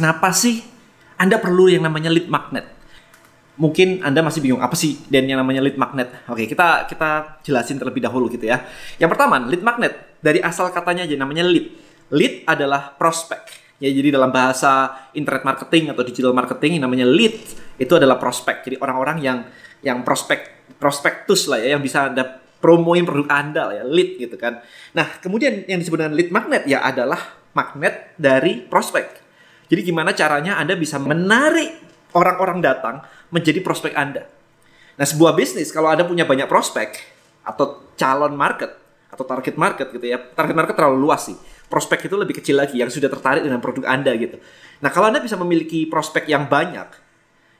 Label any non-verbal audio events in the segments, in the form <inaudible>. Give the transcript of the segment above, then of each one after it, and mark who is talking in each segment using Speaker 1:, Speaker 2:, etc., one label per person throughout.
Speaker 1: kenapa sih Anda perlu yang namanya lead magnet. Mungkin Anda masih bingung apa sih dan yang namanya lead magnet. Oke, kita kita jelasin terlebih dahulu gitu ya. Yang pertama, lead magnet dari asal katanya aja namanya lead. Lead adalah prospek. Ya, jadi dalam bahasa internet marketing atau digital marketing yang namanya lead itu adalah prospek. Jadi orang-orang yang yang prospek prospektus lah ya yang bisa Anda promoin produk Anda lah ya, lead gitu kan. Nah, kemudian yang disebut dengan lead magnet ya adalah magnet dari prospek. Jadi gimana caranya Anda bisa menarik orang-orang datang menjadi prospek Anda. Nah, sebuah bisnis kalau Anda punya banyak prospek atau calon market atau target market gitu ya. Target market terlalu luas sih. Prospek itu lebih kecil lagi yang sudah tertarik dengan produk Anda gitu. Nah, kalau Anda bisa memiliki prospek yang banyak,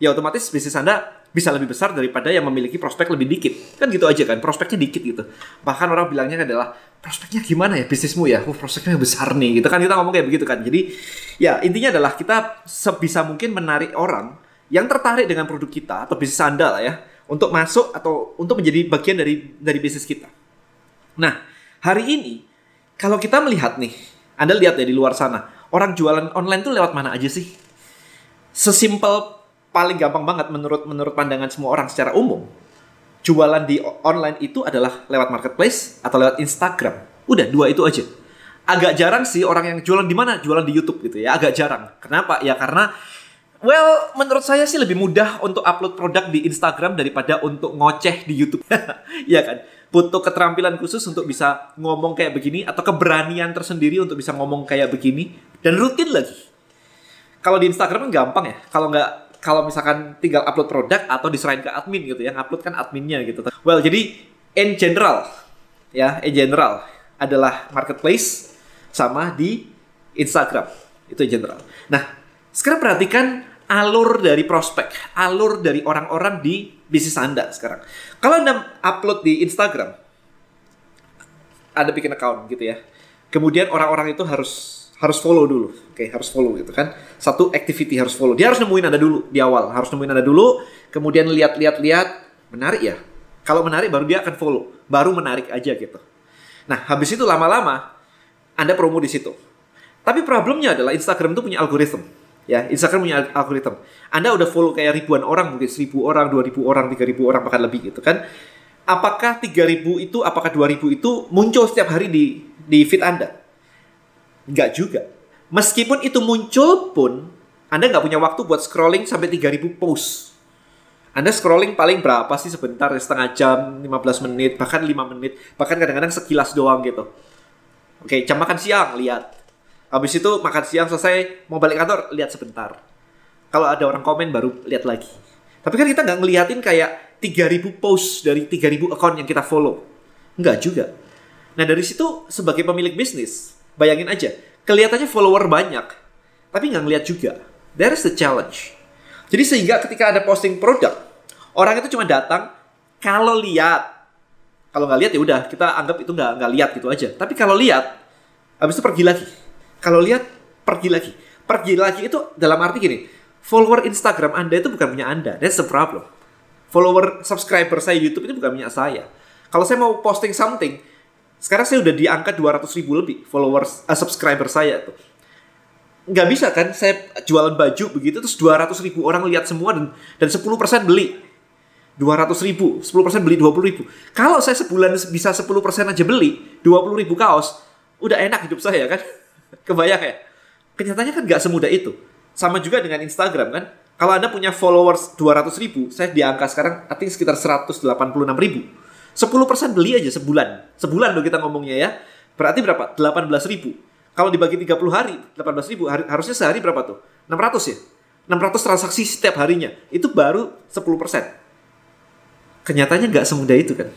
Speaker 1: ya otomatis bisnis Anda bisa lebih besar daripada yang memiliki prospek lebih dikit. Kan gitu aja kan, prospeknya dikit gitu. Bahkan orang bilangnya adalah prospeknya gimana ya bisnismu ya? Oh, prospeknya besar nih. Gitu kan kita ngomong kayak begitu kan. Jadi ya intinya adalah kita sebisa mungkin menarik orang yang tertarik dengan produk kita atau bisnis Anda lah ya untuk masuk atau untuk menjadi bagian dari dari bisnis kita. Nah, hari ini kalau kita melihat nih, Anda lihat ya di luar sana, orang jualan online tuh lewat mana aja sih? Sesimpel paling gampang banget menurut menurut pandangan semua orang secara umum jualan di online itu adalah lewat marketplace atau lewat Instagram. Udah dua itu aja. Agak jarang sih orang yang jualan di mana? Jualan di YouTube gitu ya. Agak jarang. Kenapa? Ya karena well menurut saya sih lebih mudah untuk upload produk di Instagram daripada untuk ngoceh di YouTube. <laughs> Iya kan? Butuh keterampilan khusus untuk bisa ngomong kayak begini atau keberanian tersendiri untuk bisa ngomong kayak begini dan rutin lagi. Kalau di Instagram kan gampang ya. Kalau nggak kalau misalkan tinggal upload produk atau diserahin ke admin gitu yang upload kan adminnya gitu. Well, jadi in general ya, in general adalah marketplace sama di Instagram. Itu in general. Nah, sekarang perhatikan alur dari prospek, alur dari orang-orang di bisnis Anda sekarang. Kalau Anda upload di Instagram, Anda bikin account gitu ya. Kemudian orang-orang itu harus harus follow dulu. Oke, okay, harus follow gitu kan. Satu activity harus follow. Dia harus nemuin Anda dulu di awal, harus nemuin Anda dulu, kemudian lihat-lihat lihat menarik ya. Kalau menarik baru dia akan follow, baru menarik aja gitu. Nah, habis itu lama-lama Anda promo di situ. Tapi problemnya adalah Instagram itu punya algoritma. Ya, Instagram punya algoritma. Anda udah follow kayak ribuan orang, mungkin seribu orang, dua ribu orang, tiga ribu orang, bahkan lebih gitu kan. Apakah tiga ribu itu, apakah dua ribu itu muncul setiap hari di di feed Anda? Nggak juga. Meskipun itu muncul pun, Anda nggak punya waktu buat scrolling sampai 3000 post. Anda scrolling paling berapa sih sebentar, setengah jam, 15 menit, bahkan 5 menit, bahkan kadang-kadang sekilas doang gitu. Oke, jam makan siang, lihat. Habis itu makan siang selesai, mau balik kantor, lihat sebentar. Kalau ada orang komen baru lihat lagi. Tapi kan kita nggak ngeliatin kayak 3000 post dari 3000 account yang kita follow. Nggak juga. Nah dari situ sebagai pemilik bisnis, Bayangin aja, kelihatannya follower banyak, tapi nggak ngeliat juga. There is the challenge. Jadi sehingga ketika ada posting produk, orang itu cuma datang kalau lihat. Kalau nggak lihat ya udah kita anggap itu nggak nggak lihat gitu aja. Tapi kalau lihat, habis itu pergi lagi. Kalau lihat, pergi lagi. Pergi lagi itu dalam arti gini, follower Instagram Anda itu bukan punya Anda. That's the problem. Follower subscriber saya YouTube itu bukan punya saya. Kalau saya mau posting something, sekarang saya udah di angka 200 ribu lebih followers, uh, subscriber saya tuh. Nggak bisa kan saya jualan baju begitu terus 200 ribu orang lihat semua dan dan 10% beli. 200 ribu, 10% beli 20 ribu. Kalau saya sebulan bisa 10% aja beli, 20 ribu kaos, udah enak hidup saya kan? <laughs> Kebayang ya? Kenyataannya kan nggak semudah itu. Sama juga dengan Instagram kan? Kalau Anda punya followers 200 ribu, saya di angka sekarang, I think sekitar 186 ribu 10% beli aja sebulan. Sebulan loh kita ngomongnya ya. Berarti berapa? 18 ribu. Kalau dibagi 30 hari, 18 ribu, harusnya sehari berapa tuh? 600 ya? 600 transaksi setiap harinya. Itu baru 10%. Kenyataannya nggak semudah itu kan.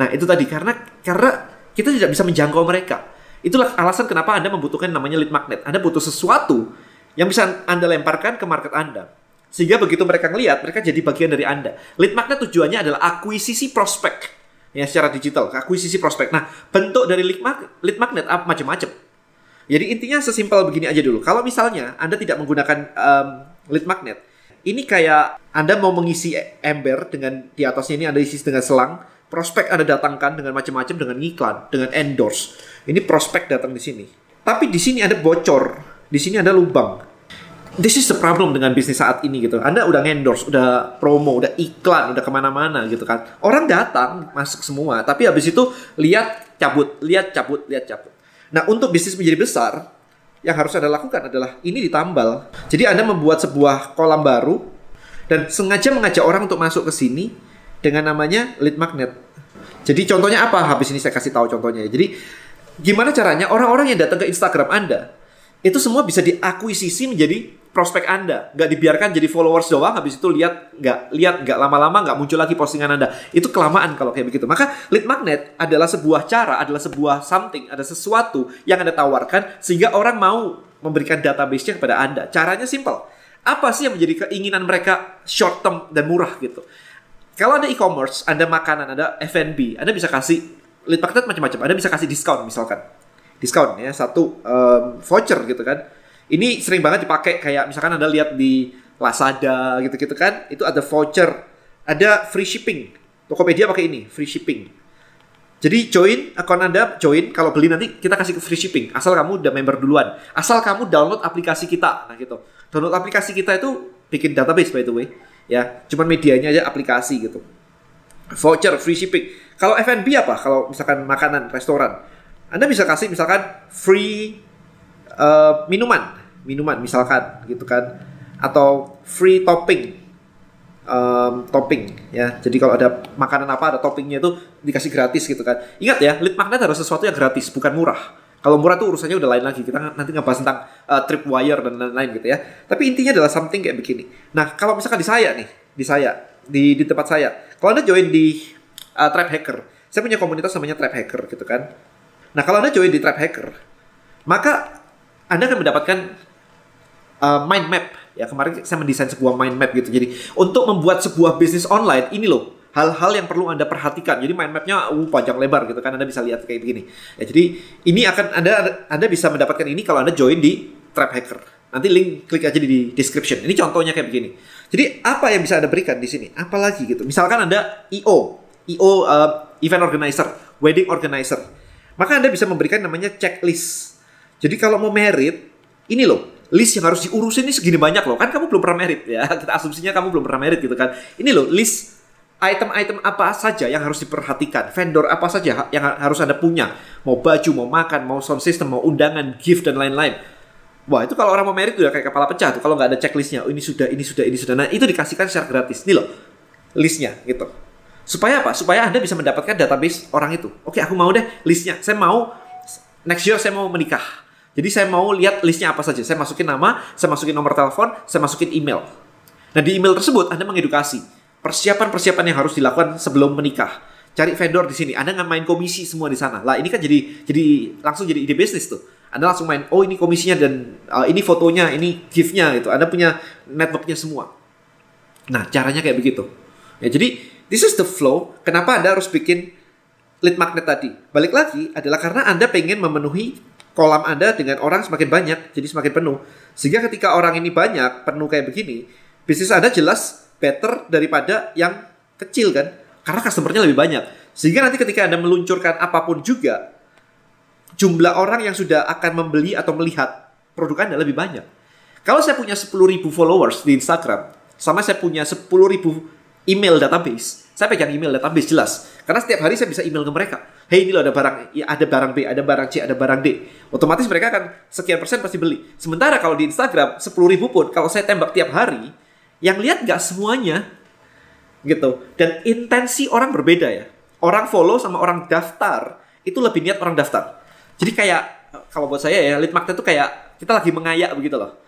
Speaker 1: Nah itu tadi, karena karena kita tidak bisa menjangkau mereka. Itulah alasan kenapa Anda membutuhkan namanya lead magnet. Anda butuh sesuatu yang bisa Anda lemparkan ke market Anda. Sehingga begitu mereka ngelihat, mereka jadi bagian dari Anda. Lead magnet tujuannya adalah akuisisi prospek. Ya, secara digital, akuisisi prospek. Nah, bentuk dari lead magnet, lead macam-macam. Jadi intinya sesimpel begini aja dulu. Kalau misalnya Anda tidak menggunakan um, lead magnet, ini kayak Anda mau mengisi ember dengan di atasnya ini Anda isi dengan selang, prospek Anda datangkan dengan macam-macam dengan iklan, dengan endorse. Ini prospek datang di sini. Tapi di sini ada bocor, di sini ada lubang this is the problem dengan bisnis saat ini gitu. Anda udah endorse, udah promo, udah iklan, udah ke mana-mana gitu kan. Orang datang masuk semua, tapi habis itu lihat cabut, lihat cabut, lihat cabut. Nah untuk bisnis menjadi besar, yang harus anda lakukan adalah ini ditambal. Jadi anda membuat sebuah kolam baru dan sengaja mengajak orang untuk masuk ke sini dengan namanya lead magnet. Jadi contohnya apa? Habis ini saya kasih tahu contohnya. Jadi gimana caranya orang-orang yang datang ke Instagram anda itu semua bisa diakuisisi menjadi prospek Anda, nggak dibiarkan jadi followers doang, habis itu lihat nggak lihat nggak lama-lama nggak muncul lagi postingan Anda. Itu kelamaan kalau kayak begitu. Maka lead magnet adalah sebuah cara, adalah sebuah something, ada sesuatu yang Anda tawarkan sehingga orang mau memberikan database-nya kepada Anda. Caranya simple. Apa sih yang menjadi keinginan mereka short term dan murah gitu? Kalau ada e-commerce, ada makanan, ada F&B, Anda bisa kasih lead magnet macam-macam. Anda bisa kasih diskon misalkan. Diskon ya, satu um, voucher gitu kan ini sering banget dipakai kayak misalkan Anda lihat di Lazada gitu-gitu kan, itu ada voucher, ada free shipping. Tokopedia pakai ini, free shipping. Jadi join akun Anda, join kalau beli nanti kita kasih free shipping. Asal kamu udah member duluan. Asal kamu download aplikasi kita. Nah gitu. Download aplikasi kita itu bikin database by the way. Ya, cuman medianya aja aplikasi gitu. Voucher free shipping. Kalau F&B apa? Kalau misalkan makanan, restoran. Anda bisa kasih misalkan free uh, minuman. Minuman misalkan gitu kan. Atau free topping. Um, topping ya. Jadi kalau ada makanan apa ada toppingnya itu dikasih gratis gitu kan. Ingat ya lead magnet harus sesuatu yang gratis bukan murah. Kalau murah tuh urusannya udah lain lagi. Kita nanti ngebahas tentang uh, tripwire dan lain-lain gitu ya. Tapi intinya adalah something kayak begini. Nah kalau misalkan di saya nih di saya di di tempat saya. Kalau anda join di uh, trap hacker saya punya komunitas namanya trap hacker gitu kan. Nah kalau anda join di trap hacker maka anda akan mendapatkan uh, mind map. Ya kemarin saya mendesain sebuah mind map gitu. Jadi untuk membuat sebuah bisnis online ini loh hal-hal yang perlu anda perhatikan. Jadi mind mapnya uh, panjang lebar gitu kan anda bisa lihat kayak begini. Ya jadi ini akan anda anda bisa mendapatkan ini kalau anda join di Trap Hacker. Nanti link klik aja di description. Ini contohnya kayak begini. Jadi apa yang bisa anda berikan di sini? Apalagi gitu. Misalkan anda io io uh, event organizer wedding organizer. Maka anda bisa memberikan namanya checklist jadi kalau mau merit ini loh list yang harus diurusin ini segini banyak loh. Kan kamu belum pernah merit ya. <laughs> Kita asumsinya kamu belum pernah merit gitu kan. Ini loh list item-item apa saja yang harus diperhatikan. Vendor apa saja yang harus Anda punya. Mau baju, mau makan, mau sound system, mau undangan, gift dan lain-lain. Wah itu kalau orang mau merit udah kayak kepala pecah tuh kalau nggak ada checklistnya. Oh, ini sudah, ini sudah, ini sudah. Nah itu dikasihkan secara gratis. Ini loh listnya gitu. Supaya apa? Supaya Anda bisa mendapatkan database orang itu. Oke aku mau deh listnya. Saya mau next year saya mau menikah jadi saya mau lihat listnya apa saja. Saya masukin nama, saya masukin nomor telepon, saya masukin email. Nah di email tersebut Anda mengedukasi persiapan-persiapan yang harus dilakukan sebelum menikah. Cari vendor di sini. Anda nggak main komisi semua di sana. Lah ini kan jadi jadi langsung jadi ide bisnis tuh. Anda langsung main, oh ini komisinya dan uh, ini fotonya, ini giftnya gitu. Anda punya networknya semua. Nah caranya kayak begitu. Ya jadi this is the flow. Kenapa Anda harus bikin lead magnet tadi? Balik lagi adalah karena Anda pengen memenuhi kolam Anda dengan orang semakin banyak, jadi semakin penuh. Sehingga ketika orang ini banyak, penuh kayak begini, bisnis Anda jelas better daripada yang kecil kan? Karena customernya lebih banyak. Sehingga nanti ketika Anda meluncurkan apa pun juga, jumlah orang yang sudah akan membeli atau melihat produk Anda lebih banyak. Kalau saya punya 10.000 followers di Instagram, sama saya punya 10.000 email database, saya pegang email database jelas. Karena setiap hari saya bisa email ke mereka hey ini loh ada barang ya, ada barang B, ada barang C, ada barang D. Otomatis mereka akan sekian persen pasti beli. Sementara kalau di Instagram 10 ribu pun kalau saya tembak tiap hari, yang lihat nggak semuanya gitu. Dan intensi orang berbeda ya. Orang follow sama orang daftar itu lebih niat orang daftar. Jadi kayak kalau buat saya ya lead magnet itu kayak kita lagi mengayak begitu loh.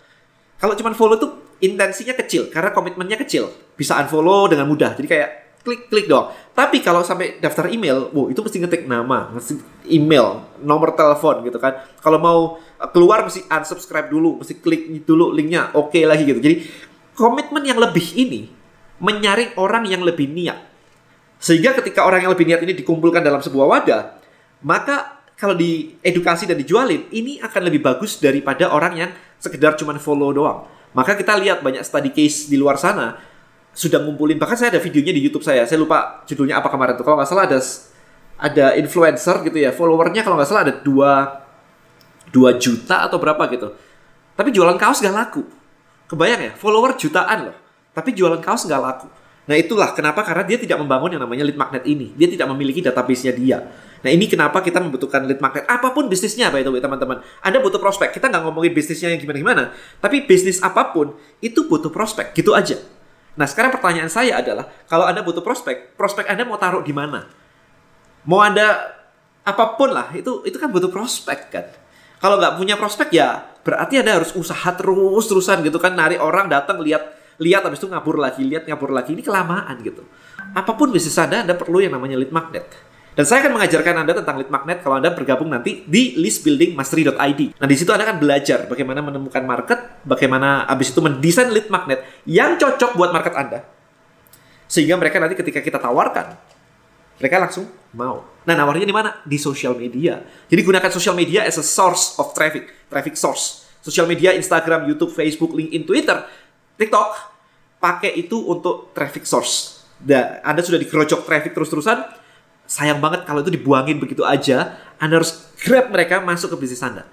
Speaker 1: Kalau cuma follow tuh intensinya kecil karena komitmennya kecil. Bisa unfollow dengan mudah. Jadi kayak klik klik dong. Tapi kalau sampai daftar email, wow itu mesti ngetik nama, mesti email, nomor telepon gitu kan. Kalau mau eh, keluar mesti unsubscribe dulu, mesti klik dulu linknya, oke okay lagi gitu. Jadi komitmen yang lebih ini menyaring orang yang lebih niat. Sehingga ketika orang yang lebih niat ini dikumpulkan dalam sebuah wadah, maka kalau diedukasi dan dijualin, ini akan lebih bagus daripada orang yang sekedar cuma follow doang. Maka kita lihat banyak study case di luar sana, sudah ngumpulin bahkan saya ada videonya di YouTube saya saya lupa judulnya apa kemarin tuh kalau nggak salah ada ada influencer gitu ya followernya kalau nggak salah ada dua dua juta atau berapa gitu tapi jualan kaos gak laku Kebayang ya, follower jutaan loh. Tapi jualan kaos nggak laku. Nah itulah kenapa karena dia tidak membangun yang namanya lead magnet ini. Dia tidak memiliki database-nya dia. Nah ini kenapa kita membutuhkan lead magnet. Apa pun bisnisnya by the way teman-teman. Anda butuh prospek. Kita nggak ngomongin bisnisnya yang gimana-gimana. Tapi bisnis apa pun itu butuh prospek. Gitu aja. Nah sekarang pertanyaan saya adalah kalau Anda butuh prospek, prospek Anda mau taruh di mana? Mau Anda apa pun lah itu itu kan butuh prospek kan. Kalau nggak punya prospek ya berarti Anda harus usaha terus-terusan gitu kan. Nari orang datang lihat lihat habis itu ngabur lagi, lihat ngabur lagi. Ini kelamaan gitu. Apa pun bisnis Anda, Anda perlu yang namanya lead magnet. Dan saya akan mengajarkan Anda tentang lead magnet kalau Anda bergabung nanti di listbuildingmastery.id. Nah, di situ Anda akan belajar bagaimana menemukan market, bagaimana habis itu mendesain lead magnet yang cocok buat market Anda. Sehingga mereka nanti ketika kita tawarkan, mereka langsung mau. Nah, nawarnya di mana? Di social media. Jadi gunakan social media as a source of traffic, traffic source. Social media Instagram, YouTube, Facebook, LinkedIn, Twitter TikTok pakai itu untuk traffic source. Dan Anda sudah dikerocok traffic terus-terusan, sayang banget kalau itu dibuangin begitu aja. Anda harus grab mereka masuk ke bisnis Anda.